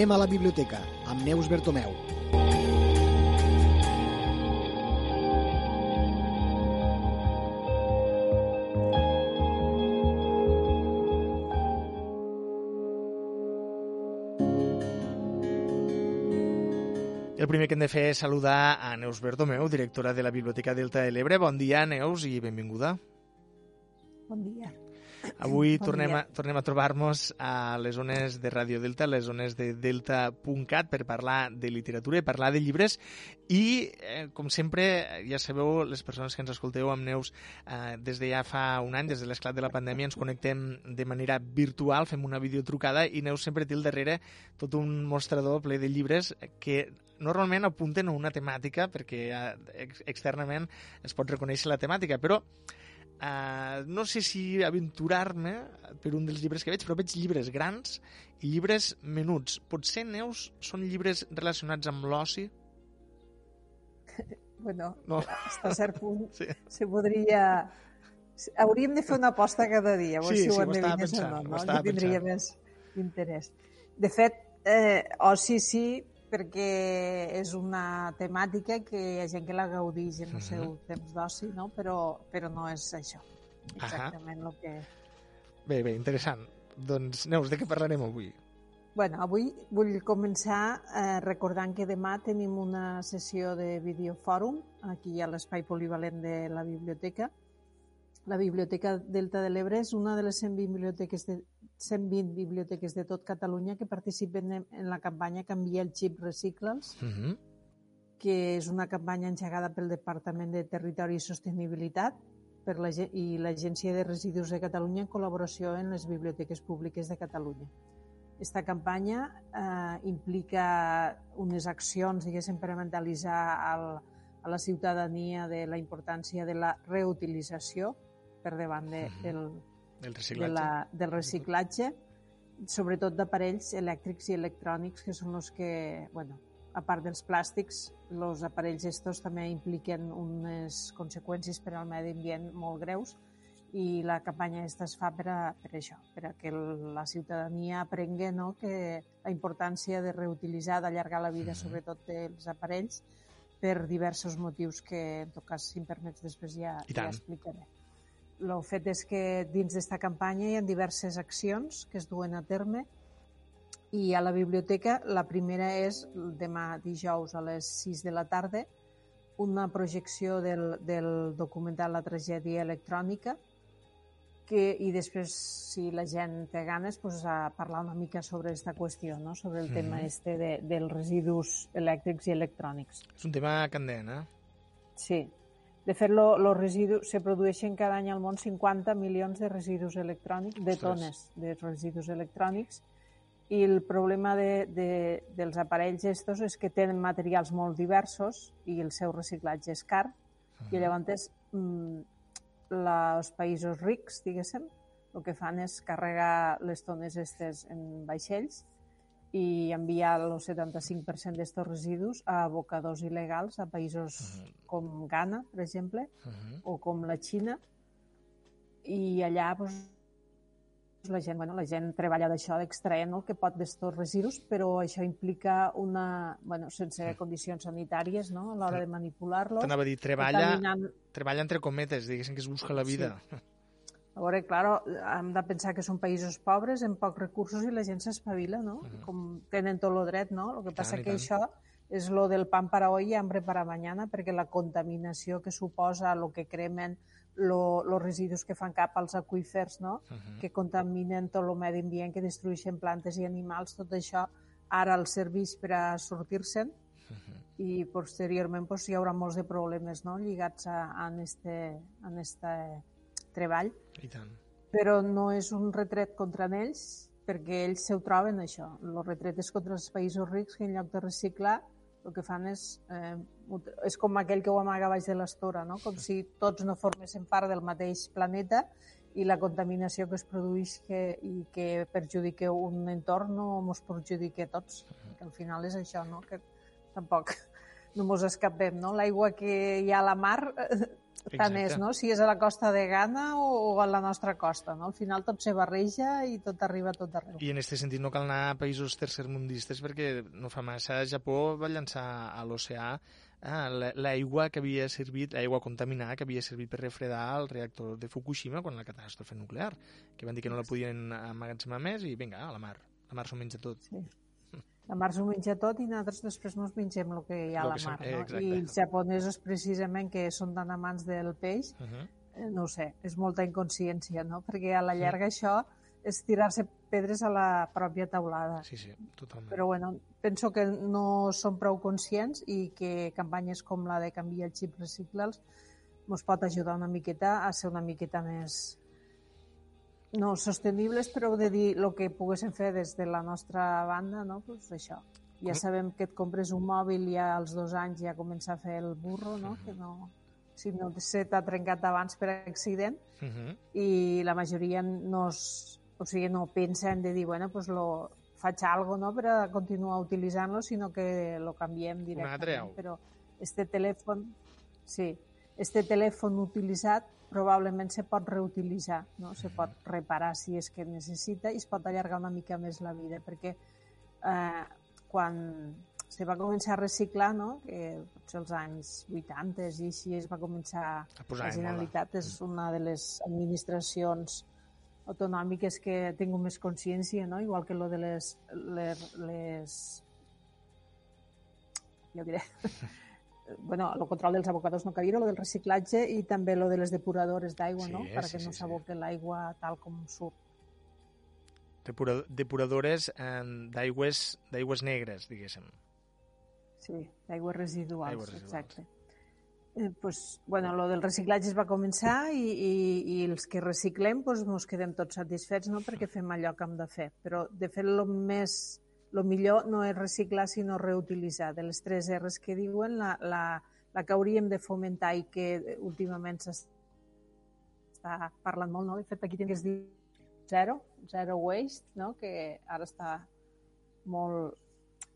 Anem a la biblioteca, amb Neus Bertomeu. El primer que hem de fer és saludar a Neus Bertomeu, directora de la Biblioteca Delta de l'Ebre. Bon dia, Neus, i benvinguda. Bon dia. Avui Bon tornem, dia. a, tornem a trobar-nos a les zones de Radio Delta, les zones de delta.cat, per parlar de literatura i parlar de llibres. I, eh, com sempre, ja sabeu, les persones que ens escolteu amb Neus, eh, des de ja fa un any, des de l'esclat de la pandèmia, ens connectem de manera virtual, fem una videotrucada i Neus sempre té al darrere tot un mostrador ple de llibres que normalment apunten a una temàtica perquè eh, ex externament es pot reconèixer la temàtica, però Uh, no sé si aventurar-me per un dels llibres que veig, però veig llibres grans i llibres menuts. Potser, Neus, són llibres relacionats amb l'oci? Bueno, No. a cert punt Sí. se podria... Hauríem de fer una aposta cada dia, a veure Sí, si ho sí, endevines o no, no? Que tindria pensant. més interès. De fet, eh, oci sí, perquè és una temàtica que hi ha gent que la gaudix en el Mhm. seu temps d'oci, no? però, però no és això. Exactament el que... Bé, bé, interessant. Doncs, Neus, de què parlarem avui? Bueno, avui vull començar eh, recordant que demà tenim una sessió de videofòrum aquí a l'espai polivalent de la biblioteca. La Biblioteca Delta de l'Ebre és una de les 100 biblioteques de, 120 biblioteques de tot Catalunya que participen en, en la campanya Canvia el xip, recicla'ls, Uh -huh. que és una campanya engegada pel Departament de Territori i Sostenibilitat per la, i l'Agència de Residus de Catalunya en col·laboració amb les biblioteques públiques de Catalunya. Esta campanya eh, implica unes accions, diguéssim, per mentalitzar al, a la ciutadania de la importància de la reutilització per davant de, Mhm. Del, El de reciclatge. la, del reciclatge, sobretot d'aparells elèctrics i electrònics, que són els que, bueno, a part dels plàstics, els aparells estos també impliquen unes conseqüències per al medi ambient molt greus i la campanya aquesta es fa per, a, per això, per a que la ciutadania aprengui no, que la importància de reutilitzar, d'allargar la vida, Mhm. sobretot dels aparells, per diversos motius que, en tot cas, si em permets, després ja, ja explicaré. El fet és que dins d'esta campanya hi ha diverses accions que es duen a terme i a la biblioteca la primera és demà dijous a les 6 de la tarda una projecció del, del documental La tragèdia electrònica que, i després, si la gent té ganes, pues, a parlar una mica sobre aquesta qüestió, no? sobre el Mhm. tema este de, dels residus elèctrics i electrònics. És un tema candent, eh? Sí. De fet, lo, los residus, se produeixen cada any al món 50 milions de residus electrònics, de tones de residus electrònics, i el problema de, de, dels aparells estos és que tenen materials molt diversos i el seu reciclatge és car, i llavors mm, la, els països rics, diguéssim, el que fan és carregar les tones estes en vaixells i enviar el 75% d'estos residus a abocadors il·legals a països Mhm. com Ghana, per exemple, Uh -huh. o com la Xina, i allà doncs, la gent, bueno, la gent treballa d'això, d'extraient el que pot d'estos residus, però això implica una, bueno, sense condicions sanitàries no? a l'hora de manipular-los. T'anava a dir, treballa, contaminant- treballa entre cometes, diguéssim que es busca la vida. A veure, claro, hem de pensar que són països pobres, amb pocs recursos i la gent s'espavila, no? Mhm. Com tenen tot el dret, no? El que passa Tant i que tant. això és lo del pan para hoy y hambre para mañana, perquè la contaminació que suposa el que cremen, lo, los residus que fan cap als aqüífers, no? Uh -huh. que contaminen tot el medi ambient, que destrueixen plantes i animals, tot això ara els serveix per a sortir-se'n Uh -huh. i posteriorment pues, hi haurà molts de problemes no? lligats a, a, este, a este treball I tant. però no és un retret contra ells perquè ells se ho troben això. El retret és contra els països rics que en lloc de reciclar el que fan és... Eh, és com aquell que ho amaga baix de l'estora, no? com si tots no formessin part del mateix planeta i la contaminació que es produeix que, i que perjudica un entorn no ens perjudica a tots. Que al final és això, no? que tampoc no mos escapem. No? L'aigua que hi ha a la mar tant és, no? Si és a la costa de Ghana o, o a la nostra costa, no? Al final tot se barreja i tot arriba tot arreu. I en aquest sentit no cal anar a països tercermundistes perquè no fa massa Japó va llançar a l'oceà ah, l'aigua que havia servit, l'aigua contaminada que havia servit per refredar el reactor de Fukushima quan la catàstrofe nuclear, que van dir que no la podien emmagatzemar més i vinga, a la mar. La mar s'ho menja tot. Sí. La mar s'ho menja tot i nosaltres després ens mengem el que hi ha a la mar. No? I els japonesos, precisament, que són tan amants del peix, uh -huh. eh, no sé, és molta inconsciència, no? Perquè a la llarga sí. això és tirar-se pedres a la pròpia taulada. Sí, sí, totalment. Però bueno, penso que no són prou conscients i que campanyes com la de canviar el xip reciclals ens pot ajudar una miqueta a ser una miqueta més, no sostenibles, però de dir el que poguéssim fer des de la nostra banda, no? pues això. Ja sabem que et compres un mòbil i ja als dos anys ja comença a fer el burro, no? Que no si no se t'ha trencat abans per accident uh -huh. i la majoria no, es, o sigui, no pensen de dir, bueno, pues lo, faig algo no, per continuar utilitzant-lo, sinó que lo canviem directament. Però este telèfon, sí, este telèfon utilitzat probablement se pot reutilitzar, no? se pot reparar si és que necessita i es pot allargar una mica més la vida, perquè eh, quan se va començar a reciclar, no? que potser els anys 80 i així es va començar a posar la Generalitat és una de les administracions autonòmiques que ha tingut més consciència, no? igual que lo de les, les, les ja ho diré, bueno, el control dels abocadors no calia, lo del reciclatge i també lo de les depuradores d'aigua, sí, no? Perquè sí, no s'aboque sí. l'aigua tal com surt. Depura depuradores eh, d'aigües negres, diguéssim. Sí, d'aigües residuals, aigües residuals, exacte. Eh, pues, bueno, lo del reciclatge es va començar i, i, i els que reciclem pues, ens quedem tots satisfets no? perquè fem allò que hem de fer. Però, de fet, el més el millor no és reciclar sinó reutilitzar. De les tres R's que diuen, la, la, la que hauríem de fomentar i que últimament s'està parlant molt, no? de fet aquí que es diu zero, zero waste, no? que ara està molt,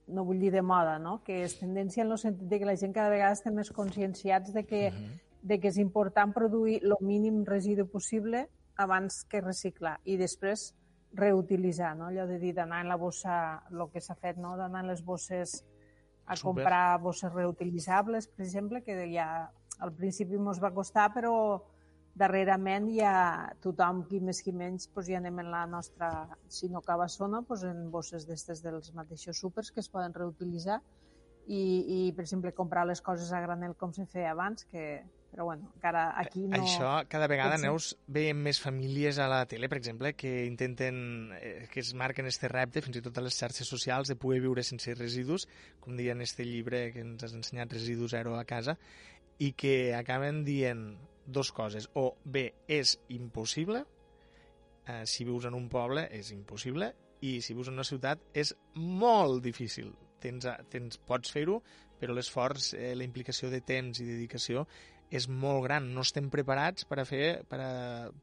no vull dir de moda, no? que és tendència en el sentit de que la gent cada vegada està més conscienciats de que, uh -huh. de que és important produir el mínim residu possible abans que reciclar i després reutilitzar, no? allò de dir d'anar en la bossa, el que s'ha fet, no? d'anar en les bosses a Super. comprar bosses reutilitzables, per exemple, que ja al principi ens va costar, però darrerament ja tothom, qui més qui menys, doncs ja anem en la nostra, si no cabassona, doncs en bosses d'estes dels mateixos súpers que es poden reutilitzar i, i, per exemple, comprar les coses a granel com se feia abans, que però bueno, encara aquí no... Això cada vegada, Potser... Neus, veiem més famílies a la tele, per exemple, que intenten, eh, que es marquen este repte, fins i tot a les xarxes socials, de poder viure sense residus, com deia en este llibre que ens has ensenyat, Residu Zero a casa, i que acaben dient dos coses. O bé, és impossible, eh, si vius en un poble és impossible, i si vius en una ciutat és molt difícil. Tens, tens, pots fer-ho, però l'esforç, eh, la implicació de temps i dedicació és molt gran. No estem preparats per a fer per a,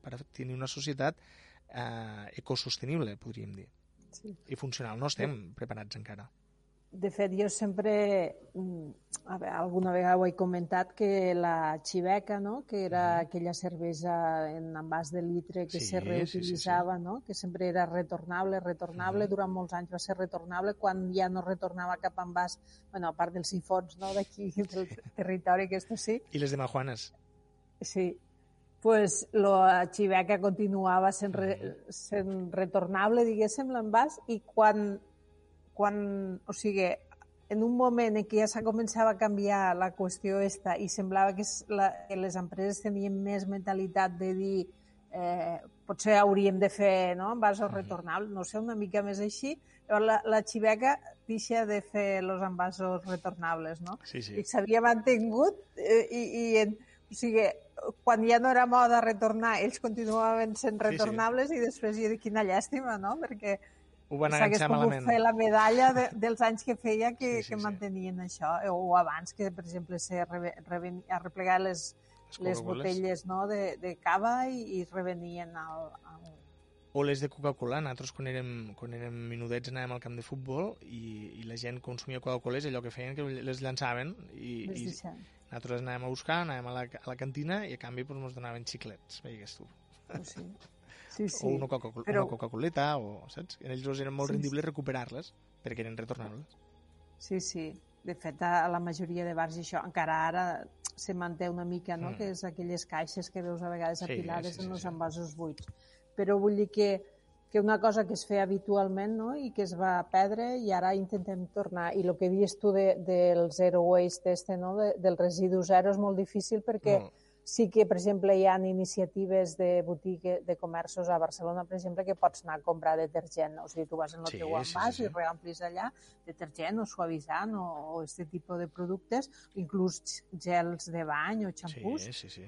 per a tenir una societat eh, ecosostenible, podríem dir. Sí. I funcional. No estem preparats encara. De fet, jo sempre, mm, a veure, alguna vegada ho he comentat, que la xiveca, no? que era aquella cervesa en envàs de litre que sí, se reutilitzava, sí, sí, sí. No? que sempre era retornable, retornable, uh -huh. durant molts anys va ser retornable, quan ja no retornava cap envàs, bueno, a part dels sifons no? d'aquí, del territori, aquest sí. I les de Majuanes. Sí, pues la xiveca continuava sent, re, sent retornable, diguéssim, l'envàs, i quan quan, o sigui, en un moment en què ja s'ha començat a canviar la qüestió esta i semblava que, la, que les empreses tenien més mentalitat de dir eh, potser hauríem de fer no, envasos retornables, no sé, una mica més així, llavors la, la xiveca deixa de fer els envasos retornables, no? Sí, sí. I s'havia mantingut eh, i, i en, o sigui, quan ja no era moda retornar, ells continuaven sent retornables sí, sí. i després dic, quina llàstima, no? Perquè ho van enganxar malament. fer la medalla de, dels anys que feia que, sí, sí, que mantenien sí. això, o abans que, per exemple, se re, re, replegar les, les botelles no, de, de cava i, i revenien al, al... O les de Coca-Cola. Nosaltres, quan érem, quan érem minudets, anàvem al camp de futbol i, i la gent consumia Coca-Coles, allò que feien que les llançaven i, i Nosaltres anàvem a buscar, anàvem a la, a la cantina i a canvi pues, ens donaven xiclets, veigues tu. Oh, sí. Sí, sí. O una Coca-Coleta, Però- una Coca-Coleta, o, saps? En ells era molt Sí, rendible recuperar-les perquè eren retornables. Sí, sí. De fet, a la majoria de bars i això, encara ara se manté una mica, no? Mm. que és aquelles caixes que veus a vegades Sí, apilades sí, sí, en els sí. envasos buits. Però vull dir que, que una cosa que es feia habitualment no? i que es va perdre i ara intentem tornar. I el que dius tu de, del zero waste, este, no? de, del residu zero, és molt difícil perquè Molt. Sí que, per exemple, hi ha iniciatives de boutique, de comerços a Barcelona, per exemple, que pots anar a comprar detergent. O sigui, tu vas en el Sí, teu sí, envàs sí, sí. i reamplis allà detergent o suavitzant o, o este tipus de productes, inclús gels de bany o xampús. Sí, sí, sí.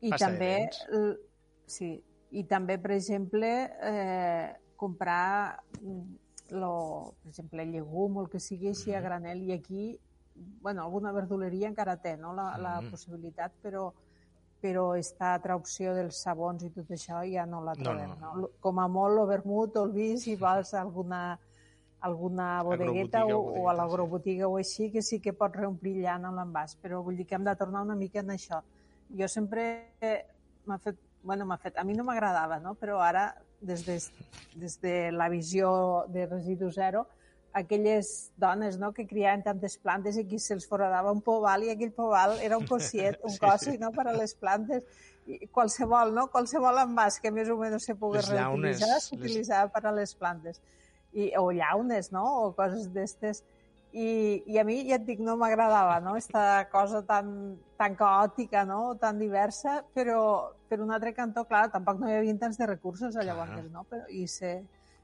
I Pasta també, sí, i també, per exemple, eh, comprar mm, lo, per exemple, llegum o el que sigui així a Mhm. granel i aquí, bueno, alguna verduleria encara té no? la, la Mhm. possibilitat, però però aquesta altra opció dels sabons i tot això ja no la trobem. no. No, no. Com a molt, el vermut o el vi, si vas a alguna, alguna bodegueta o o, o a l'agrobotiga o així, que sí que pots reomplir llana amb l'envàs, però vull dir que hem de tornar una mica en això. Jo sempre m'ha fet, bueno, m'ha fet, a mi no m'agradava, no? però ara, des de, des de la visió de residu zero, aquelles dones no, que criaven tantes plantes i aquí se'ls foradava un poval i aquell poval era un cosiet, un Sí, cosi sí. no, per a les plantes. I qualsevol, no? qualsevol envàs que més o menys se pogués Les llaunes, reutilitzar les- s'utilitzava per a les plantes. I, o llaunes, no? o coses d'estes. I, I a mi, ja et dic, no m'agradava, no? Esta cosa tan, tan caòtica, no? tan diversa, però per un altre cantó, clar, tampoc no hi havia tants de recursos a llavors, no? Però, I se,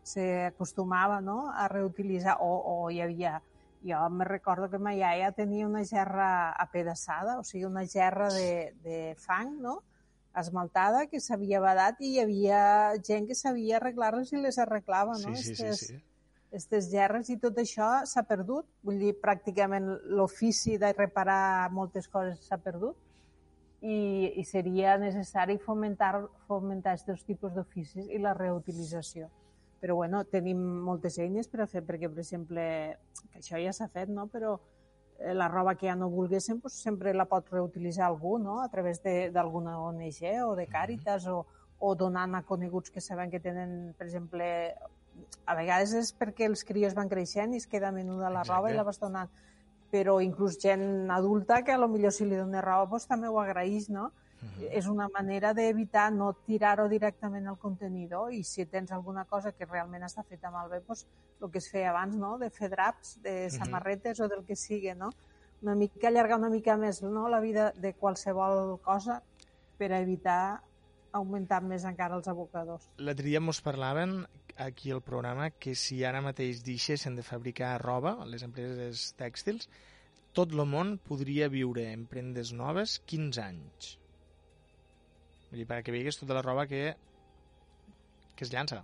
se acostumava no? a reutilitzar, o, o hi havia... Jo me recordo que ma iaia tenia una gerra apedaçada, o sigui, una gerra de, de fang, no? esmaltada, que s'havia badat i hi havia gent que sabia arreglar-les i les arreglava, no? Sí, sí, sí, Estes- sí. aquestes gerres i tot això s'ha perdut. Vull dir, pràcticament l'ofici de reparar moltes coses s'ha perdut i, i seria necessari fomentar, fomentar aquests tipus d'oficis i la reutilització. Però bueno, tenim moltes eines per a fer, perquè, per exemple, que això ja s'ha fet, no? però eh, la roba que ja no volguéssim doncs sempre la pot reutilitzar algú no? a través de- d'alguna ONG o de Càritas o, o donant a coneguts que saben que tenen, per exemple, a vegades és perquè els crios van creixent i es queda menuda la roba Exacte. i la vas donant. Però inclús gent adulta que a lo millor si li dona roba doncs també ho agraeix, no? Mhm. És una manera d'evitar no tirar-ho directament al contenidor i si tens alguna cosa que realment està feta malbé, doncs el que es feia abans, no? De fer draps, de samarretes o del que sigui, no? Una mica allargar una mica més no? la vida de qualsevol cosa per evitar augmentar més encara els abocadors. L'altre dia mos parlaven aquí al programa que si ara mateix deixessin de fabricar roba, les empreses tèxtils, tot el món podria viure en prendes noves 15 anys. Vull dir, perquè veigues tota la roba que, que es llança.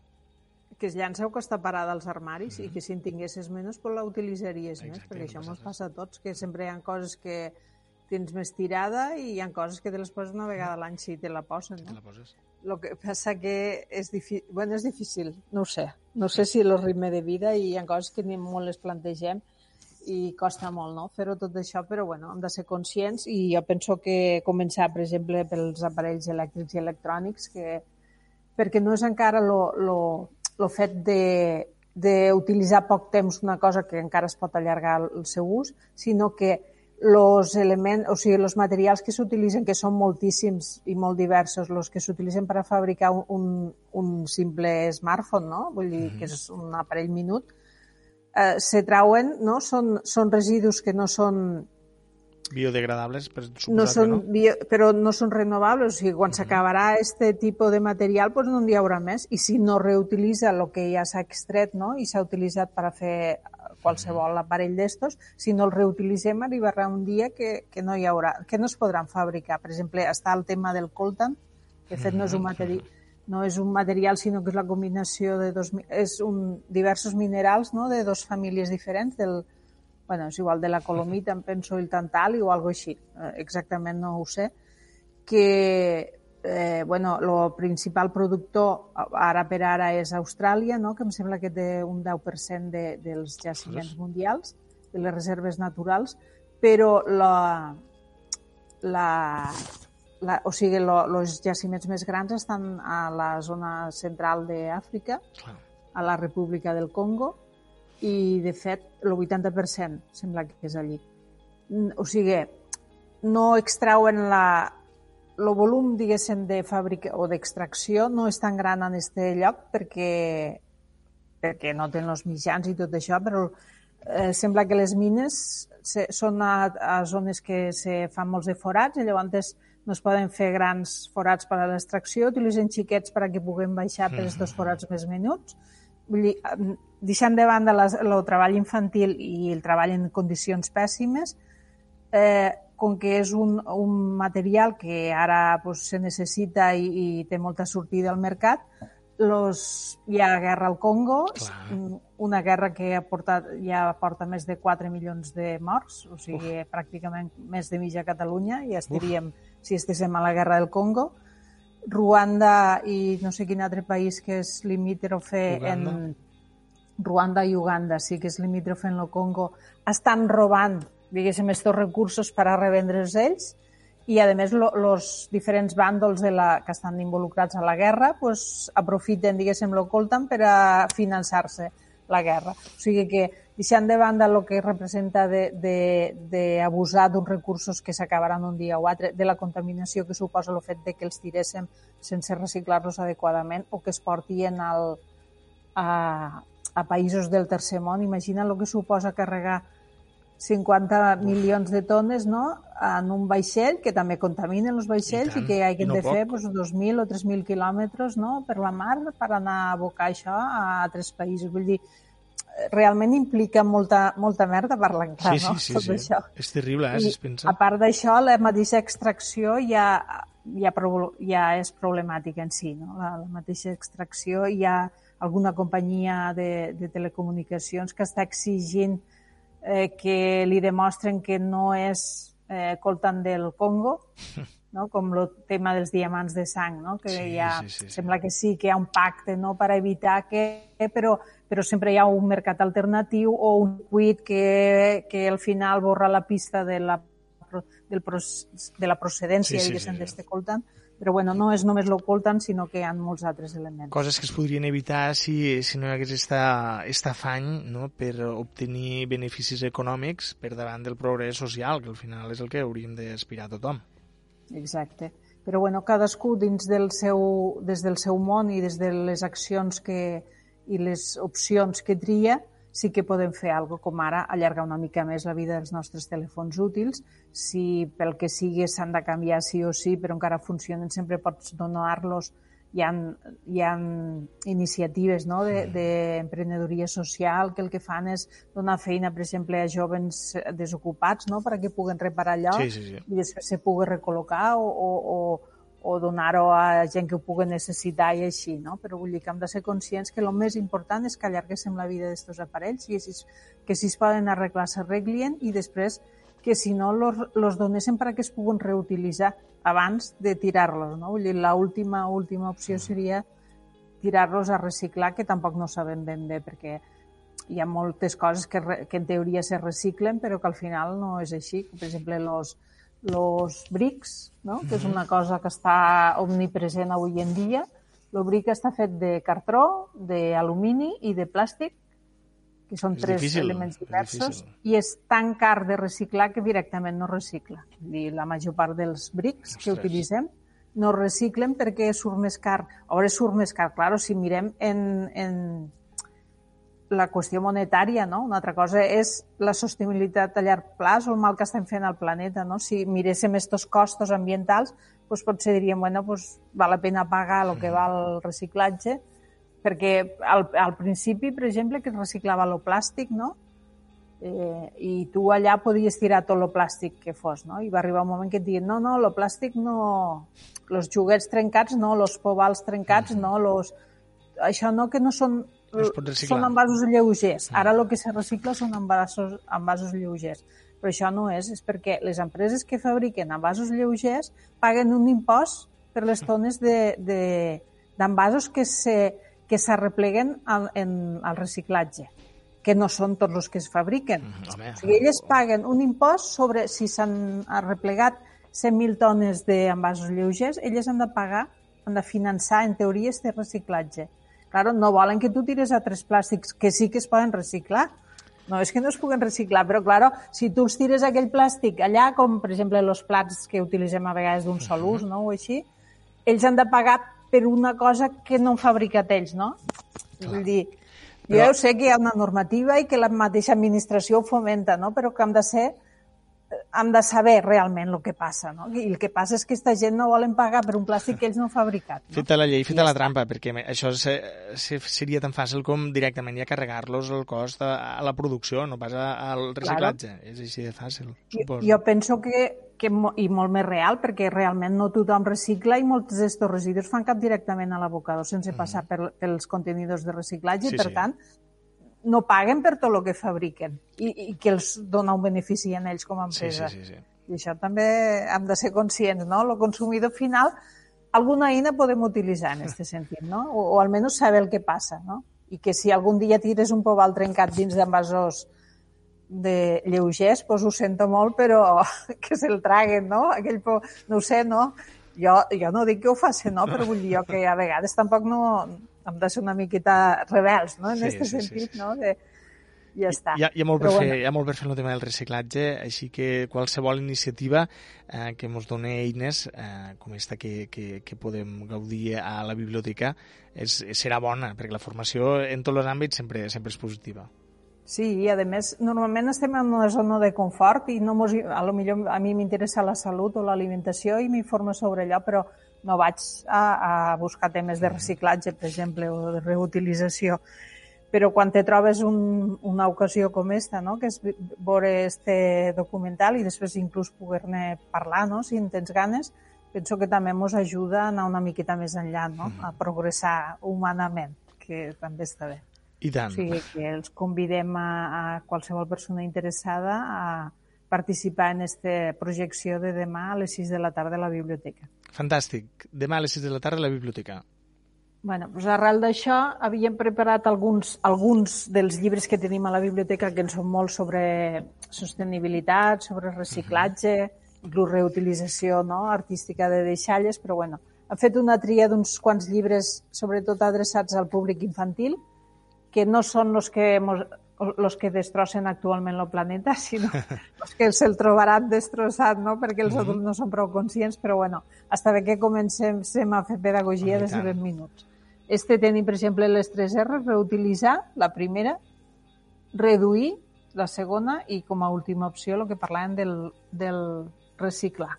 que es llança o que està parada als armaris Mhm. i que si en tinguessis menys pues la utilitzaries més, Exacte, perquè em això ens passa a tots, que sempre hi ha coses que tens més tirada i hi ha coses que te les poses una vegada a l'any si te la posen, Te no? la poses. El que passa que és, difi... bueno, és difícil, no ho sé. No sé si el ritme de vida i hi ha coses que ni molt les plantegem i costa molt no? fer-ho tot això, però bueno, hem de ser conscients i jo penso que començar, per exemple, pels aparells elèctrics i electrònics, que perquè no és encara lo, lo, lo fet de d'utilitzar poc temps una cosa que encara es pot allargar el seu ús, sinó que los elements, o sigui, els materials que s'utilitzen, que són moltíssims i molt diversos, els que s'utilitzen per a fabricar un, un, un simple smartphone, no? vull dir, que és un aparell minut, eh, se trauen, no? Són, són residus que no són Biodegradables, per no són, no. bio, però no són renovables, o sigui, quan s'acabarà este tipus de material doncs no n'hi haurà més, i si no reutilitza el que ja s'ha extret no? i s'ha utilitzat per a fer qualsevol aparell d'estos, si no el reutilitzem arribarà un dia que, que no hi haurà, que no es podran fabricar. Per exemple, està el tema del coltan, que fet no és un material, no és un material, sinó que és la combinació de dos, és un, diversos minerals no? de dos famílies diferents, del, bueno, és igual, de la colomita, em penso, el tantali o alguna així, eh, exactament no ho sé, que eh, bueno, el principal productor ara per ara és Austràlia, no? que em sembla que té un 10% de, dels jaciments mundials, de les reserves naturals, però la, la, la, o sigui, els jaciments més grans estan a la zona central d'Àfrica, a la República del Congo, i de fet el 80% sembla que és allí. O sigui, no extrauen la, el volum, diguéssim, de fàbrica o d'extracció no és tan gran en aquest lloc perquè, perquè no tenen els mitjans i tot això, però eh, sembla que les mines se, són a, a zones que se fan molts de forats i llavors no es poden fer grans forats per a l'extracció, utilitzen xiquets perquè puguem baixar per dos forats més menuts. Vull dir, deixant de banda les, el treball infantil i el treball en condicions pèssimes, eh, com que és un, un material que ara pues, se necessita i, i té molta sortida al mercat, los, hi ha guerra al Congo, Clar. una guerra que ha portat, ja porta més de 4 milions de morts, o sigui, Uf. pràcticament més de mitja Catalunya, i estaríem, Uf. Si estéssim a la guerra del Congo. Ruanda i no sé quin altre país que és limítrofe en... Ruanda i Uganda, sí que és limítrofe en el Congo, estan robant diguéssim, aquests recursos per a revendre'ls ells i, a més, els diferents bàndols de la, que estan involucrats a la guerra pues, aprofiten, diguéssim, el coltan per a finançar-se la guerra. O sigui que, deixant de banda el que representa d'abusar d'uns recursos que s'acabaran un dia o altre, de la contaminació que suposa el fet de que els tiréssim sense reciclar-los adequadament o que es portien al, a, a països del tercer món. Imagina el que suposa carregar 50 milions de tones no? en un vaixell, que també contaminen els vaixells i, i que hi no de poc. fer pues, 2.000 o 3.000 quilòmetres no? per la mar per anar a abocar això a altres països. Vull dir, realment implica molta, molta merda, parlant clar, sí, sí, no? Sí, Tot sí. això. És terrible, eh, si es pensa. A part d'això, la mateixa extracció ja, ja, ja és problemàtica en si, no? La, la mateixa extracció hi ha alguna companyia de, de telecomunicacions que està exigint eh, que li demostren que no és eh, coltant del Congo, no? com el tema dels diamants de sang, no? que sí, ha, sí, sí, sí. sembla que sí, que hi ha un pacte no? per evitar que... Però, però sempre hi ha un mercat alternatiu o un cuit que, que al final borra la pista de la, del, de la procedència, sí, sí, diguéssim, sí, sí. coltant però bueno, no és només l'ocultant, sinó que hi ha molts altres elements. Coses que es podrien evitar si, si no hi hagués esta, esta afany no? per obtenir beneficis econòmics per davant del progrés social, que al final és el que hauríem d'aspirar a tothom. Exacte. Però bueno, cadascú dins del seu, des del seu món i des de les accions que, i les opcions que tria, sí que podem fer alguna com ara allargar una mica més la vida dels nostres telèfons útils. Si pel que sigui s'han de canviar sí o sí, però encara funcionen, sempre pots donar-los. Hi ha, hi ha iniciatives no? d'emprenedoria de, social que el que fan és donar feina, per exemple, a jovens desocupats no? perquè puguen reparar allò sí, sí, sí. i després se pugui recol·locar o, o, o o donar-ho a gent que ho pugui necessitar i així, no? Però vull dir que hem de ser conscients que el més important és que allarguéssim la vida d'aquests aparells i si, que si es poden arreglar s'arreglien i després que si no los donéssim perquè es puguin reutilitzar abans de tirar-los, no? Vull dir, l'última última opció seria tirar-los a reciclar, que tampoc no sabem ben bé, perquè hi ha moltes coses que, que en teoria se reciclen, però que al final no és així. Per exemple, los, los brics, no? que és una cosa que està omnipresent avui en dia. El bric està fet de cartró, d'alumini i de plàstic, que són és tres difícil, elements diversos, és i és tan car de reciclar que directament no recicla. dir, la major part dels brics Ostres. que utilitzem no reciclen perquè surt més car. A veure, surt més car, claro, si mirem en, en, la qüestió monetària, no? Una altra cosa és la sostenibilitat a llarg plaç o el mal que estem fent al planeta, no? Si miréssim aquests costos ambientals, doncs potser diríem, bueno, doncs val la pena pagar el que val el reciclatge, perquè al, al principi, per exemple, que es reciclava el plàstic, no? Eh, I tu allà podies tirar tot el plàstic que fos, no? I va arribar un moment que et diuen, no, no, el plàstic no... Els juguets trencats no, els povals trencats no, los... això no, que no són es pot reciclar. Són envasos lleugers. Mm. Ara el que se recicla són envasos, envasos lleugers. Però això no és, és perquè les empreses que fabriquen envasos lleugers paguen un impost per les tones d'envasos de, de, que se que s'arrepleguen en, el reciclatge, que no són tots els que es fabriquen. Mm, home, o sigui, elles paguen un impost sobre si s'han arreplegat 100.000 tones d'envasos lleugers, elles han de pagar, han de finançar, en teoria, este reciclatge. Claro, no volen que tu tires a tres plàstics que sí que es poden reciclar. No és que no es puguen reciclar, però claro, si tu els tires aquell plàstic allà, com per exemple els plats que utilitzem a vegades d'un sol ús, no? o així, ells han de pagar per una cosa que no han fabricat ells, no? Clar. Vull dir, jo però... sé que hi ha una normativa i que la mateixa administració fomenta, no? però que han de ser han de saber realment el que passa, no? I el que passa és que aquesta gent no volen pagar per un plàstic que ells no han fabricat. No? Feta la llei, feta la trampa, perquè això seria tan fàcil com directament ja carregar-los el cost a, la producció, no pas al reciclatge. Claro. És així de fàcil, suposo. Jo, jo penso que, que, i molt més real, perquè realment no tothom recicla i molts d'aquests residus fan cap directament a l'abocador sense mm. passar per, pels contenidors de reciclatge, sí, per sí. tant, no paguen per tot el que fabriquen i, i que els dona un benefici a ells com a empresa. Sí, sí, sí, sí. I això també hem de ser conscients, no? El consumidor final, alguna eina podem utilitzar en aquest sentit, no? O, o almenys saber el que passa, no? I que si algun dia tires un poval trencat dins d'envasors de lleugers, doncs ho sento molt, però que se'l traguen, no? Aquell po... No ho sé, no? Jo, jo no dic que ho faci, no? Però vull dir jo que a vegades tampoc no, hem de ser una miqueta rebels, no?, en aquest sí, sí, sentit, sí, sí. no?, de, ja està. Hi ha, hi ha, molt per fer, bueno. hi ha molt per fer el tema del reciclatge, així que qualsevol iniciativa eh, que ens doni eines, eh, com aquesta que, que, que podem gaudir a la biblioteca, és, serà bona, perquè la formació en tots els àmbits sempre, sempre és positiva. Sí, i a més, normalment estem en una zona de confort i no mos, a lo millor a mi m'interessa la salut o l'alimentació i m'informo sobre allò, però no vaig a, a buscar temes de reciclatge, per exemple, o de reutilització. Però quan te trobes un, una ocasió com esta, no? que és veure este documental i després inclús poder-ne parlar, no? si en tens ganes, penso que també ens ajuda a anar una miqueta més enllà, no? a progressar humanament, que també està bé. I tant. O sigui, que els convidem a, a qualsevol persona interessada a participar en aquesta projecció de demà a les 6 de la tarda a la biblioteca. Fantàstic. Demà a les 6 de la tarda a la biblioteca. Bueno, doncs arrel d'això havíem preparat alguns, alguns dels llibres que tenim a la biblioteca que en són molt sobre sostenibilitat, sobre reciclatge, uh -huh. inclús reutilització no? artística de deixalles, però bueno, hem fet una tria d'uns quants llibres, sobretot adreçats al públic infantil, que no són els que mos, los que destrossen actualment el planeta, sinó els que se'l trobaran destrossat, no? perquè els adults no són prou conscients, però bueno, està bé que comencem a fer pedagogia des de 20 minuts. Este tenim, per exemple, les tres R, reutilitzar, la primera, reduir, la segona, i com a última opció el que parlàvem del, del reciclar.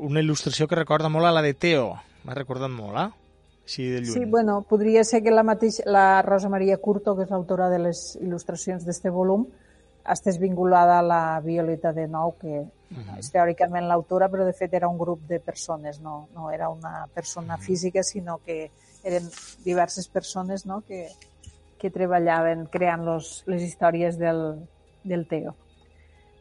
Una il·lustració que recorda molt a la de Teo, m'ha recordat molt, eh? Així de lluny. Sí, bueno, podria ser que la, mateix, la Rosa Maria Curto, que és l'autora de les il·lustracions d'este volum, estés vinculada a la Violeta de Nou, que uh -huh. és teòricament l'autora, però de fet era un grup de persones, no, no era una persona uh -huh. física, sinó que eren diverses persones no? que, que treballaven creant los, les històries del, del Teo.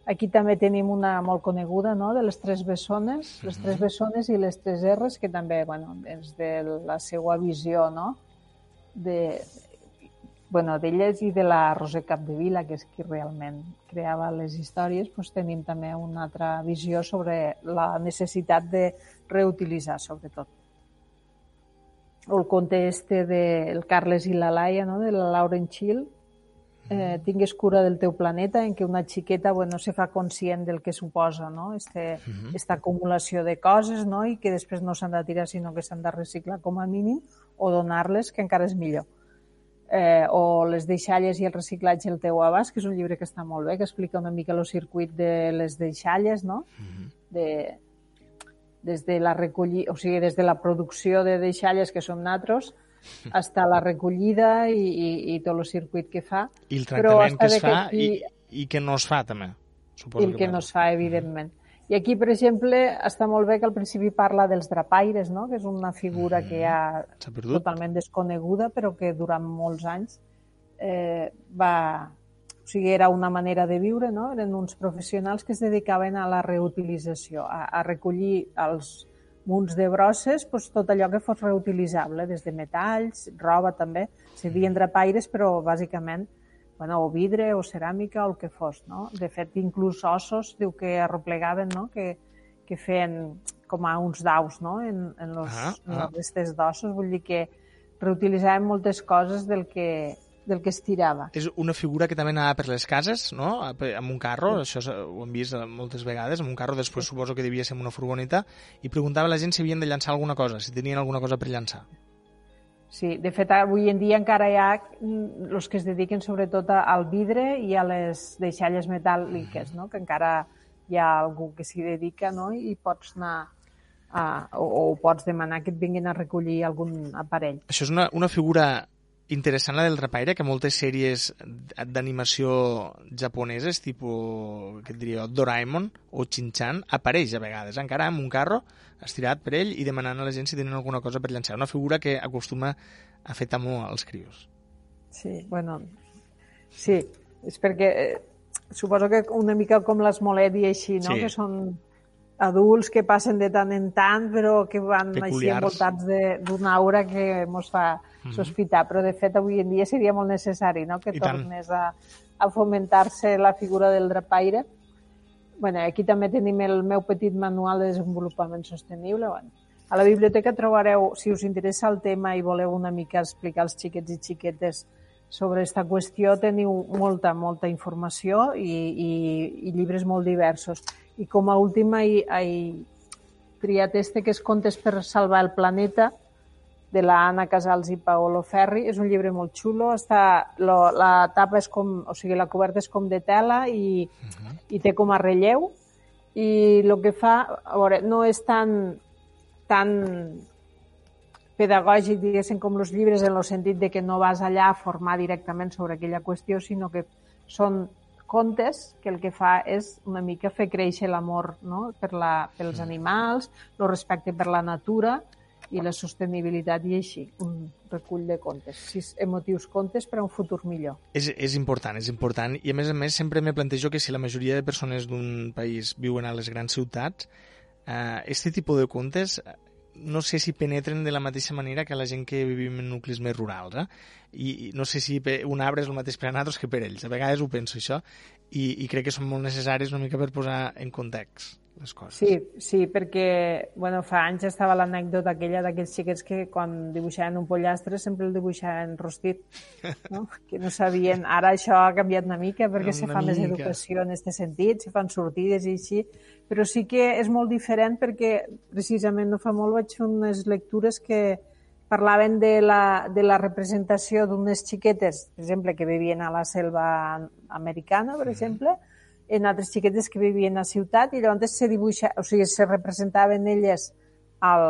Aquí també tenim una molt coneguda, no?, de les tres bessones, les tres mhm. bessones i les tres R's, que també, bueno, des de la seva visió, no?, de, bueno, d'elles i de la Roser Capdevila, que és qui realment creava les històries, doncs tenim també una altra visió sobre la necessitat de reutilitzar, sobretot. O el conte este del de Carles i la Laia, no?, de la Lauren Chill, eh, tingues cura del teu planeta, en què una xiqueta bueno, se fa conscient del que suposa no? este, uh -huh. esta acumulació de coses no? i que després no s'han de tirar sinó que s'han de reciclar com a mínim o donar-les, que encara és millor. Eh, o les deixalles i el reciclatge al teu abast, que és un llibre que està molt bé, que explica una mica el circuit de les deixalles, no? Uh -huh. de, des de la recollir, o sigui, des de la producció de deixalles que som natros, està la recollida i, i, i tot el circuit que fa. I el tractament que es fa que aquí... i, i que no es fa, també. Suposo I el que, que no es fa, evidentment. I aquí, per exemple, està molt bé que al principi parla dels drapaires, no? que és una figura mm, que ha totalment desconeguda, però que durant molts anys eh, va... O sigui, era una manera de viure, no? Eren uns professionals que es dedicaven a la reutilització, a, a recollir els, munts de brosses, doncs, tot allò que fos reutilitzable, des de metalls, roba també, servien drapaires, però bàsicament bueno, o vidre o ceràmica o el que fos. No? De fet, inclús ossos, diu que arreplegaven, no? que, que feien com a uns daus no? en, en, los, Ah, en ah. les restes d'ossos, vull dir que reutilitzaven moltes coses del que, del que es tirava. És una figura que també anava per les cases, no? Amb un carro, això s- ho hem vist eh, moltes vegades, amb un carro, després suposo que devia ser amb una furgoneta, i preguntava a la gent si havien de llançar alguna cosa, si tenien alguna cosa per llançar. Sí, de fet, avui en dia encara hi ha els que es dediquen sobretot al vidre i a les deixalles metàl·liques, no? que encara hi ha algú que s'hi dedica no? i pots anar a, o, o pots demanar que et vinguin a recollir algun aparell. Això és una, una figura interessant, la del rapaire, que moltes sèries d'animació japoneses, tipus, què et diria, Doraemon o Shin-chan, apareix a vegades, encara amb un carro estirat per ell i demanant a la gent si tenen alguna cosa per llançar. Una figura que acostuma a fer temor als crios. Sí, bueno, sí, és perquè eh, suposo que una mica com l'Esmolet i així, no? Sí. Que són adults que passen de tant en tant, però que van així Peculiars. envoltats de- d'una aura que mos fa sospitar. Però, de fet, avui en dia seria molt necessari no? que I tant. tornés a, a fomentar-se la figura del drapaire. Bueno, aquí també tenim el meu petit manual de desenvolupament sostenible. Bueno, a la biblioteca trobareu, si us interessa el tema i voleu una mica explicar als xiquets i xiquetes sobre aquesta qüestió, teniu molta, molta informació i, i, i llibres molt diversos. I com a última he, he triat este, que és Contes per salvar el planeta, de la Anna Casals i Paolo Ferri. És un llibre molt xulo. Està, lo, la tapa és com, o sigui, la coberta és com de tela i, i té com a relleu. I el que fa, a veure, no és tan, tan pedagògic, diguéssim, com els llibres en el sentit de que no vas allà a formar directament sobre aquella qüestió, sinó que són contes que el que fa és una mica fer créixer l'amor no? per la, pels animals, el respecte per la natura i la sostenibilitat i així, un recull de contes, sis emotius contes per a un futur millor. És, és important, és important. I a més a més sempre me plantejo que si la majoria de persones d'un país viuen a les grans ciutats, eh, este tipus de contes no sé si penetren de la mateixa manera que la gent que vivim en nuclis més rurals. Eh? I, I no sé si un arbre és el mateix per a nosaltres que per ells. A vegades ho penso, això, i, i crec que són molt necessaris una mica per posar en context les coses. Sí, sí, perquè bueno, fa anys estava l'anècdota aquella d'aquells xiquets que quan dibuixaven un pollastre sempre el dibuixaven rostit, no? que no sabien. Ara això ha canviat una mica perquè Una se fa més mica. educació en aquest sentit, se fan sortides i així, però sí que és molt diferent perquè precisament no fa molt vaig fer unes lectures que parlaven de la, de la representació d'unes xiquetes, per exemple, que vivien a la selva americana, per exemple, en altres xiquetes que vivien a ciutat i llavors se dibuixa, o sigui, se representaven elles al,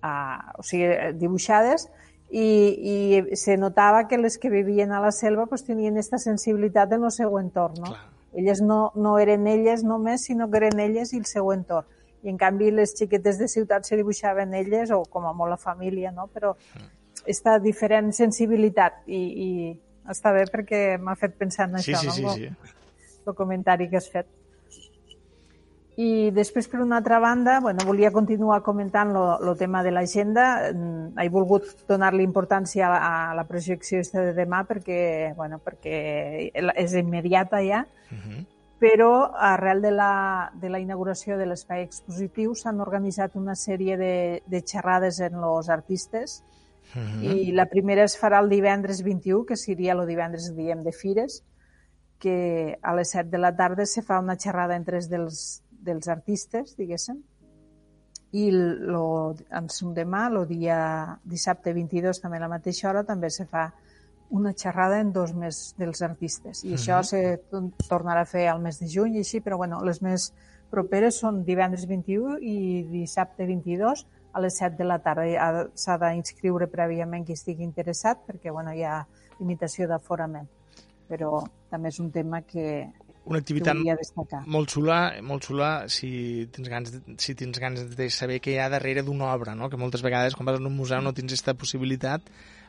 a, o sigui, dibuixades i, i se notava que les que vivien a la selva pues, tenien aquesta sensibilitat en el seu entorn. No? Clar. Elles no, no eren elles només, sinó que eren elles i el seu entorn. I en canvi les xiquetes de ciutat se dibuixaven elles, o com a molt la família, no? però aquesta diferent sensibilitat i, i està bé perquè m'ha fet pensar en sí, això, sí, no? sí, sí. el comentari que has fet. I després, per una altra banda, bueno, volia continuar comentant el tema de l'agenda. Mm, He volgut donar-li importància a, la- a la projecció de demà perquè, bueno, perquè és immediata ja, Uh -huh. Però arrel de la, de la inauguració de l'espai expositiu s'han organitzat una sèrie de, de xerrades en els artistes Uh -huh. i la primera es farà el divendres 21, que seria el divendres, diem, de Fires, que a les 7 de la tarda se fa una xerrada entre els dels, dels artistes, diguéssim, i lo, en demà, el dia dissabte 22, també a la mateixa hora, també se fa una xerrada en dos més dels artistes. I això Mhm. se to- tornarà a fer al mes de juny i així, però bueno, les més properes són divendres 21 i dissabte 22 a les 7 de la tarda. Ha- S'ha d'inscriure prèviament qui estigui interessat perquè bueno, hi ha limitació d'aforament. Però també és un tema que, Una activitat molt xula, molt xula si tens ganes de, si tens ganes de saber què hi ha darrere d'una obra, no? que moltes vegades quan vas a un museu no tens aquesta possibilitat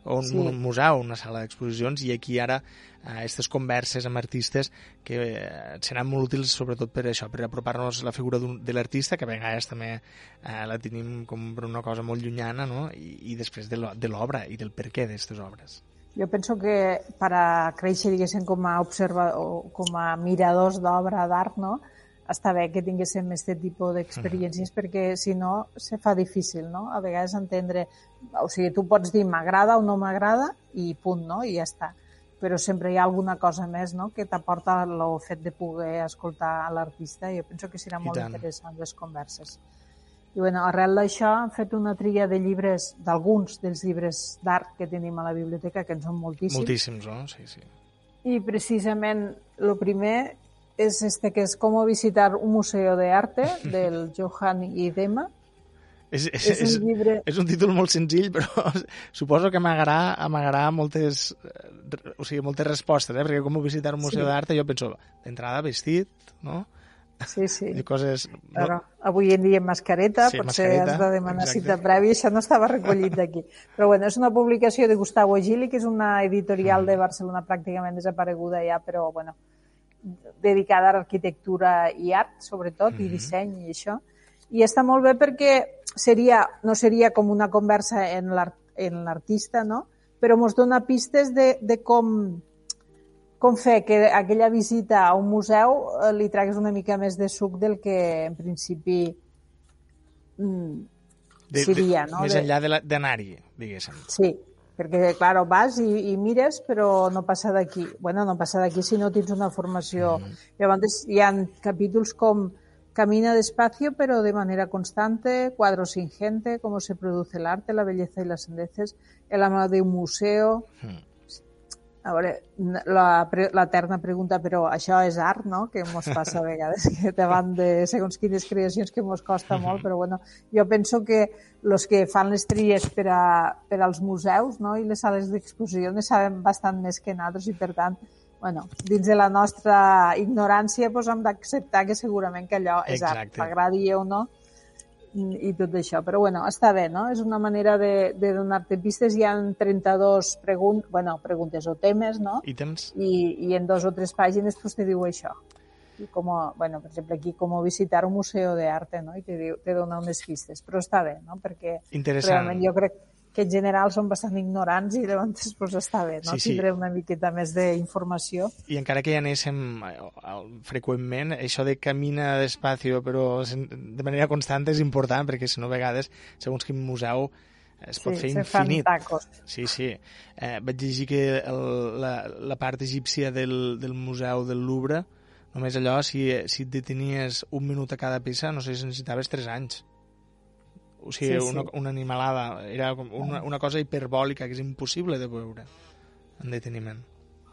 o un, Sí. un museu una sala d'exposicions i aquí ara aquestes converses amb artistes que eh, seran molt útils sobretot per això, per apropar-nos la figura de l'artista que a vegades també eh, la tenim com per una cosa molt llunyana no? I, i després de l'obra i del per què d'aquestes obres. Jo penso que per a créixer, diguéssim, com a observador, com a miradors d'obra d'art, no? Està bé que tinguéssim aquest tipus d'experiències perquè si no se fa difícil, no? A vegades entendre, o sigui, tu pots dir m'agrada o no m'agrada i punt, no? I ja està. Però sempre hi ha alguna cosa més no? que t'aporta el fet de poder escoltar l'artista i jo penso que serà molt interessant les converses. I bueno, arrel d'això hem fet una tria de llibres, d'alguns dels llibres d'art que tenim a la biblioteca, que en són moltíssims. Moltíssims, no? Sí, sí. I precisament el primer és este que és Com visitar un museu de arte, del Johan Idema. És, és, és, un llibre... és un títol molt senzill, però suposo que amagarà moltes, eh, o sigui, moltes respostes, eh? perquè com visitar un museu sí. d'art, jo penso, d'entrada vestit, no? Sí, sí. I coses... Però avui en dia mascareta, sí, potser mascareta, has de demanar exacte. cita prèvia, això no estava recollit aquí. Però bueno, és una publicació de Gustavo Gili, que és una editorial de Barcelona pràcticament desapareguda ja, però bueno, dedicada a l'arquitectura i art, sobretot, mm -hmm. i mhm. disseny i això. I està molt bé perquè seria, no seria com una conversa en l'artista, no? però ens dona pistes de, de com com fer que aquella visita a un museu eh, li tragués una mica més de suc del que en principi mm, de, seria, de, no? Més enllà d'anar-hi, diguéssim. Sí, perquè, clar, vas i, i mires, però no passa d'aquí. bueno, no passa d'aquí si no tens una formació. Mm. Llavors, hi ha capítols com Camina despacio, pero de manera constante, cuadros sin gente, cómo se produce el arte, la belleza y las sandeces, el amor de un museo, mm a veure, la, la terna pregunta, però això és art, no?, que ens passa a vegades, que davant de segons quines creacions que ens costa molt, però bueno, jo penso que els que fan les tries per, a, per als museus no? i les sales d'exposició ne saben bastant més que nosaltres i, per tant, bueno, dins de la nostra ignorància pues, hem d'acceptar que segurament que allò és Exacte. art, agradi o no, i tot això. Però bueno, està bé, no? És una manera de, de donar-te pistes. Hi ha 32 pregun bueno, preguntes o temes, no? Ítems. I, I en dos o tres pàgines pues, te diu això. I com, bueno, per exemple, aquí, com visitar un museu d'arte, no? I te, diu, te dona unes pistes. Però està bé, no? Perquè realment jo crec que en general són bastant ignorants i llavors pues, està bé, no? Sí, sí. Tindré una miqueta més d'informació. I encara que ja anéssim eh, freqüentment, això de camina despacio però de manera constant és important perquè si no a vegades, segons quin museu, es pot sí, fer infinit. tacos. Sí, sí. Eh, vaig llegir que el, la, la part egípcia del, del museu del Louvre, només allò, si, si et detenies un minut a cada peça, no sé si necessitaves 3 anys. O sigui, sí, sí. Una, una animalada. Era una, una cosa hiperbòlica que és impossible de veure en deteniment.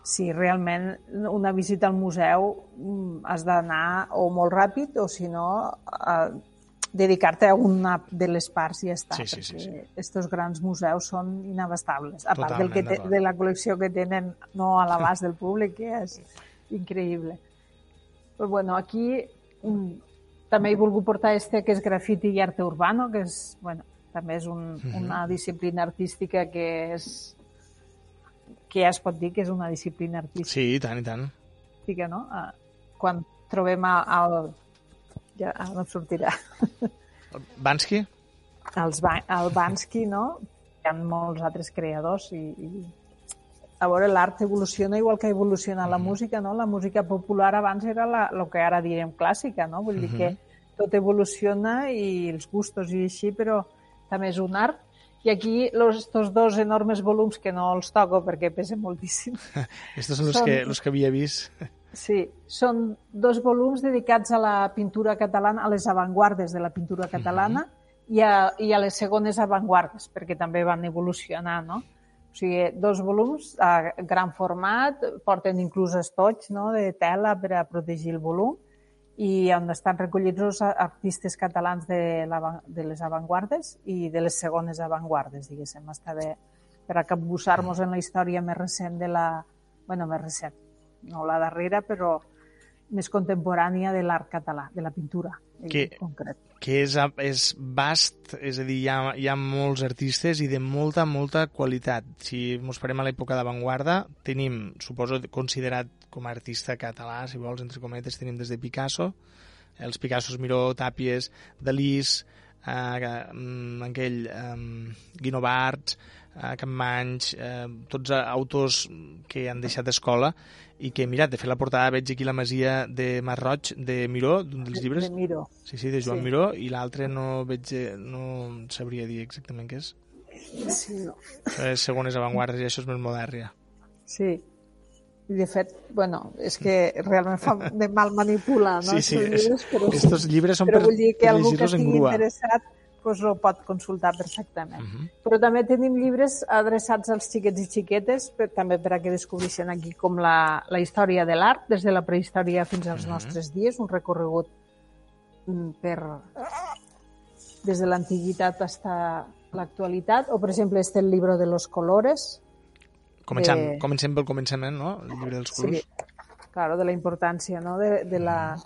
Sí, realment una visita al museu mm, has d'anar o molt ràpid o si no a dedicar-te a una de les parts i ja està, sí, sí, sí, sí. estos grans museus són inabastables, a part del que te, de la col·lecció que tenen no a l'abast del públic, que és increïble. Però bueno, aquí també he volgut portar este que és grafiti i arte urbano, que és, bueno, també és un, mhm. una disciplina artística que és que ja es pot dir que és una disciplina artística. Sí, i tant, i tant. Artística, no? Ah, quan trobem el... Ja no sortirà. Bansky? Els ba el Bansky, no? Hi ha molts altres creadors i, i a veure, l'art evoluciona igual que evoluciona la mm. música, no? La música popular abans era la, el que ara direm clàssica, no? Vull dir mm -hmm. que tot evoluciona i els gustos i així, però també és un art. I aquí estos dos enormes volums que no els toco perquè pesen moltíssim. Estos són els, que, los que havia vist. Sí, són dos volums dedicats a la pintura catalana, a les avantguardes de la pintura catalana mm -hmm. i, a, i a les segones avantguardes, perquè també van evolucionar, no? O sigui, dos volums a gran format, porten inclús estoig no, de tela per a protegir el volum i on estan recollits els artistes catalans de, la, de les avantguardes i de les segones avantguardes, diguéssim. Està bé per a capbussar-nos en la història més recent de la... bueno, més recent, no la darrera, però més contemporània de l'art català, de la pintura que, concret. Que és, és vast, és a dir, hi ha, hi ha molts artistes i de molta, molta qualitat. Si ens parem a l'època d'avantguarda, tenim, suposo, considerat com a artista català, si vols, entre cometes, tenim des de Picasso, els Picassos Miró, Tàpies, Dalís, eh, mm, aquell eh, Guinovards, eh, Capmanys, eh, tots autors que han deixat escola i que, mira, de fer la portada veig aquí la masia de Marroig, de Miró, d'un dels llibres. De Miró. Sí, sí, de Joan Sí. Miró, i l'altre no veig, eh, no sabria dir exactament què és. Sí, no. És segones avantguardes i això és més modern, ja. Sí. I de fet, bueno, és que realment fa de mal manipular, no? Sí, sí, llibres, però, Estos llibres són però per, vull dir que per algú que estigui interessat pues, ho pot consultar perfectament. Uh -huh. Però també tenim llibres adreçats als xiquets i xiquetes, per, també per a que descobreixen aquí com la, la història de l'art, des de la prehistòria fins als Mhm. nostres dies, un recorregut mm, per, des de l'antiguitat fins a l'actualitat, o per exemple este el libro de los colores, Començant, de- Comencem pel començament, no? El llibre dels colors. sí, claro, de la importància no? de, de la,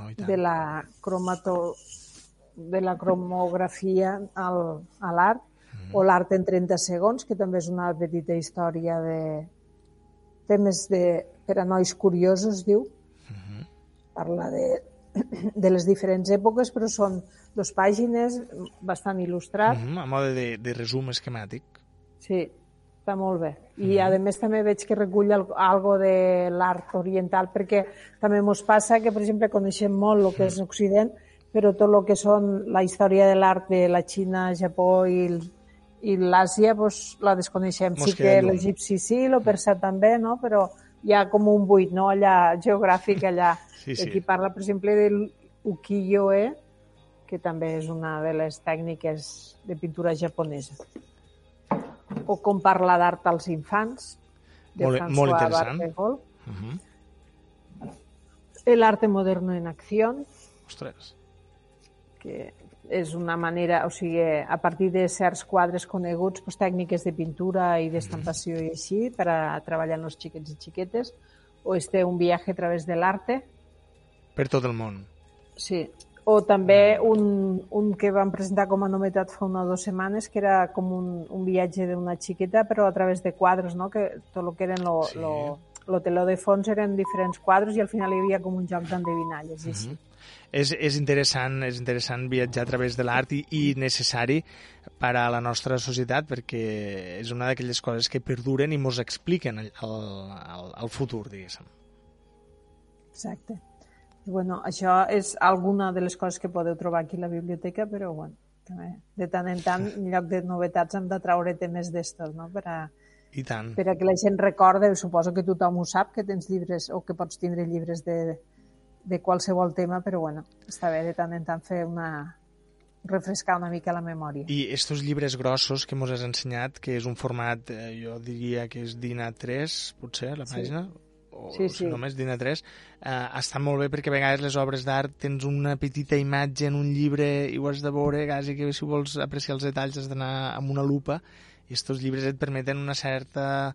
Oh, i tant. de la cromato de la cromografia al, a l'art o l'art en 30 segons, que també és una petita història de temes de, per a nois curiosos, diu. Parla de, de les diferents èpoques, però són dues pàgines, bastant il·lustrat. Mhm, a mode de, de resum esquemàtic. Sí, està molt bé. I a més també veig que recull al- algo de l'art oriental, perquè també ens passa que, per exemple, coneixem molt el que és Occident, però tot el que són la història de l'art de la Xina, Japó i, i l'Àsia, doncs, la desconeixem. Mos sí que l'egipci sí, el persa també, no? però hi ha com un buit no? allà geogràfic allà. Sí, sí. Aquí parla, per exemple, del ukiyo-e, que també és una de les tècniques de pintura japonesa. O com parlar d'art als infants, de Molt- François molt interessant. Uh -huh. El arte moderno en acción, Ostres. Que és una manera, o sigui, a partir de certs quadres coneguts, doncs, tècniques de pintura i d'estampació i així, per a treballar amb els xiquets i xiquetes, o este un viatge a través de l'arte, Per tot el món. Sí, o també un, un que vam presentar com a novetat fa una o dues setmanes, que era com un, un viatge d'una xiqueta, però a través de quadres, no? que tot el que eren lo, Sí. lo, lo teló de fons eren diferents quadres i al final hi havia com un joc d'endevinalles. Mm -hmm. És, és, interessant, és interessant viatjar a través de l'art i, i necessari per a la nostra societat perquè és una d'aquelles coses que perduren i mos expliquen el, el, el futur, diguéssim. Exacte. I, bueno, això és alguna de les coses que podeu trobar aquí a la biblioteca, però bueno, també, de tant en tant, en lloc de novetats, hem de traure temes d'estos, no? per a, I tant. per a que la gent recorde, suposo que tothom ho sap, que tens llibres o que pots tindre llibres de, de qualsevol tema, però bueno, està bé de tant en tant fer una refrescar una mica la memòria. I estos llibres grossos que mos has ensenyat, que és un format, eh, jo diria que és DINA 3, potser, la Sí. pàgina, o Sí, si sí. només DINA 3, eh, està molt bé perquè a vegades les obres d'art tens una petita imatge en un llibre i ho has de veure, quasi que si vols apreciar els detalls has d'anar amb una lupa i estos llibres et permeten una certa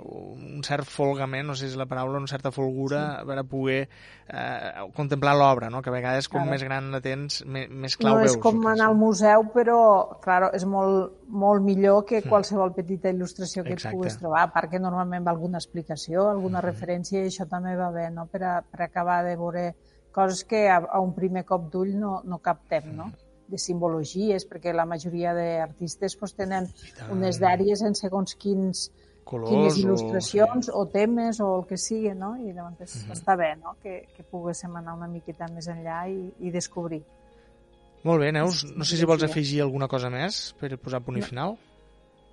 un cert folgament, no sé si és la paraula, una certa folgura sí. per a poder eh, contemplar l'obra, no? que a vegades com Claro. més gran la tens, més, més clau no veus. és com anar al museu, però claro, és molt, molt millor que qualsevol petita il·lustració que Exacte. et puguis trobar, que normalment va alguna explicació, alguna referència, i això també va bé, no? per, a, per acabar de veure coses que a, a un primer cop d'ull no, no captem, no? de simbologies, perquè la majoria d'artistes pues, tenen unes dèries en segons quins, Colors quines o- il·lustracions o, temes o el que sigui, no? I llavors està bé no? que, que poguéssim anar una miqueta més enllà i, i descobrir. Molt bé, Neus. No sé si vols afegir alguna cosa més per posar punt i final.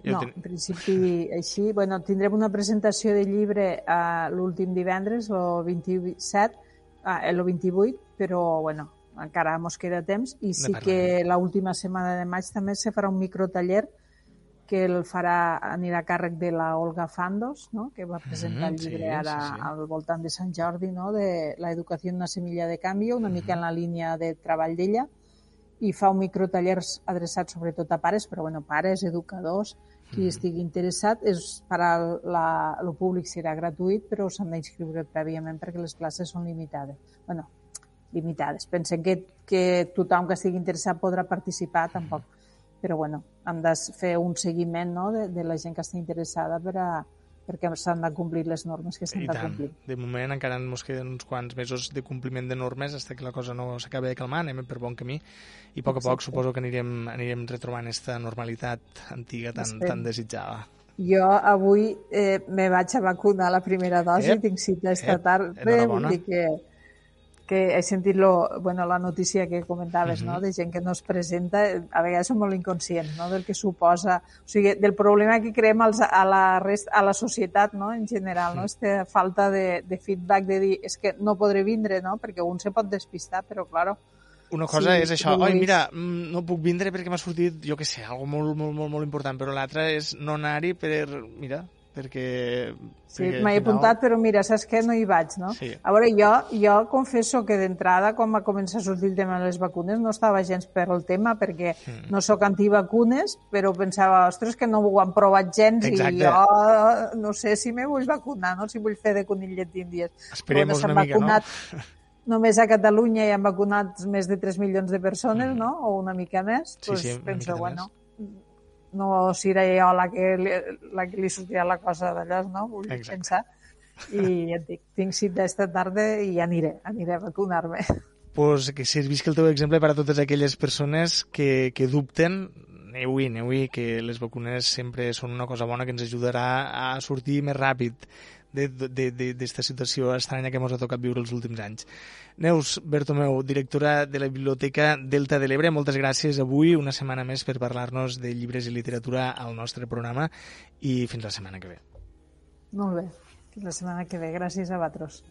Jo no, ten- en principi així. Bueno, tindrem una presentació de llibre uh, l'últim divendres, el 27, uh, el 28, però bueno, encara mos queda temps. I sí que l'última setmana de maig també se farà un microtaller que el farà, anirà a càrrec de la Olga Fandos, no? que va presentar Mhm, el llibre sí, ara sí, sí. al voltant de Sant Jordi, no? de la educació una semilla de canvi, una mica en la línia de treball d'ella, i fa un microtallers adreçat sobretot a pares, però bueno, pares, educadors, qui estigui interessat, és per al la, el públic serà gratuït, però s'han d'inscriure prèviament perquè les places són limitades. bueno, limitades. Pensem que, que tothom que estigui interessat podrà participar, tampoc. Però bueno, hem de fer un seguiment no, de, de la gent que està interessada per a, perquè s'han de complir les normes que s'han de complir. De moment encara ens queden uns quants mesos de compliment de normes fins que la cosa no s'acabi de calmar, anem per bon camí. I a poc a poc suposo que anirem, anirem retrobant aquesta normalitat antiga tan, tan desitjada. Jo avui eh, me vaig a vacunar la primera dosi, ep, tinc cita esta tarda, vull dir que que he sentit lo, bueno, la notícia que comentaves, uh -huh. no? de gent que no es presenta, a vegades som molt inconscients no? del que suposa, o sigui, del problema que creem als, a, la rest, a la societat no? en general, no? Aquesta falta de, de feedback de dir és que no podré vindre, no? perquè un se pot despistar, però, claro, una cosa sí, és això, oi, mira, mm, no puc vindre perquè m'ha sortit, jo que sé, algo molt, molt, molt, molt important, però l'altra és no anar-hi per, mira, perquè... Sí, perquè m'he final... apuntat, però mira, saps què? No hi vaig, no? Sí. A veure, jo, jo confesso que d'entrada, quan va començar a sortir el tema de les vacunes, no estava gens per el tema, perquè mm. no sóc antivacunes, però pensava, ostres, que no ho han provat gens Exacte. i jo no sé si me vull vacunar, no? Si vull fer de conillet d'índies. Esperem bueno, una mica, vacunat, no? Només a Catalunya hi han vacunat més de 3 milions de persones, mm. no? O una mica més. Sí, pues, sí, penso, bueno, més no seré jo la que li, la que li sortirà la cosa d'allò, no? Vull Exacte. pensar. I et dic, tinc cita esta tarda i aniré, aniré a vacunar-me. Pues que servisca el teu exemple per a totes aquelles persones que, que dubten aneu-hi, aneu-hi, que les vacunes sempre són una cosa bona que ens ajudarà a sortir més ràpid d'esta situació estranya que ens ha tocat viure els últims anys. Neus Bertomeu, directora de la Biblioteca Delta de l'Ebre, moltes gràcies avui, una setmana més, per parlar-nos de llibres i literatura al nostre programa i fins la setmana que ve. Molt bé, fins la setmana que ve. Gràcies a vosaltres.